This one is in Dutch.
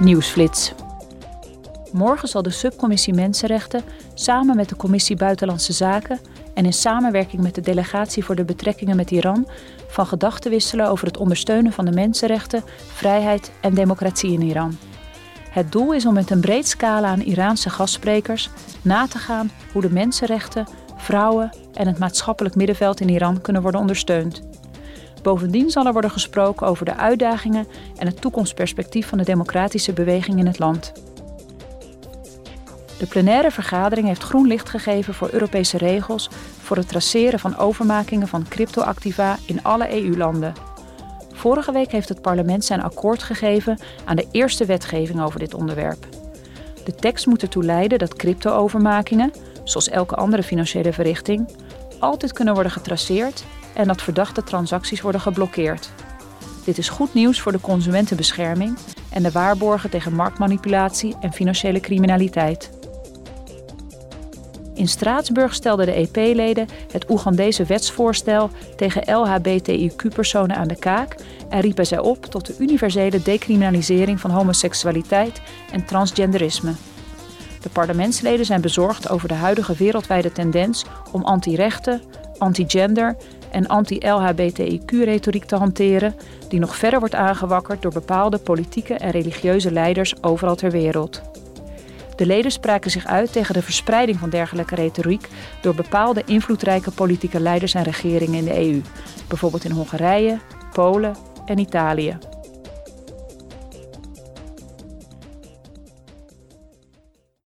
Nieuwsflits. Morgen zal de subcommissie Mensenrechten samen met de commissie Buitenlandse Zaken en in samenwerking met de delegatie voor de betrekkingen met Iran van gedachten wisselen over het ondersteunen van de mensenrechten, vrijheid en democratie in Iran. Het doel is om met een breed scala aan Iraanse gastsprekers na te gaan hoe de mensenrechten, vrouwen en het maatschappelijk middenveld in Iran kunnen worden ondersteund. Bovendien zal er worden gesproken over de uitdagingen en het toekomstperspectief van de democratische beweging in het land. De plenaire vergadering heeft groen licht gegeven voor Europese regels voor het traceren van overmakingen van cryptoactiva in alle EU-landen. Vorige week heeft het parlement zijn akkoord gegeven aan de eerste wetgeving over dit onderwerp. De tekst moet ertoe leiden dat crypto-overmakingen, zoals elke andere financiële verrichting, altijd kunnen worden getraceerd en dat verdachte transacties worden geblokkeerd. Dit is goed nieuws voor de consumentenbescherming en de waarborgen tegen marktmanipulatie en financiële criminaliteit. In Straatsburg stelden de EP-leden het Oegandese wetsvoorstel tegen LHBTIQ-personen aan de kaak en riepen zij op tot de universele decriminalisering van homoseksualiteit en transgenderisme. De parlementsleden zijn bezorgd over de huidige wereldwijde tendens om anti-rechten, anti-gender en anti-LHBTIQ-retoriek te hanteren, die nog verder wordt aangewakkerd door bepaalde politieke en religieuze leiders overal ter wereld. De leden spraken zich uit tegen de verspreiding van dergelijke retoriek door bepaalde invloedrijke politieke leiders en regeringen in de EU, bijvoorbeeld in Hongarije, Polen en Italië.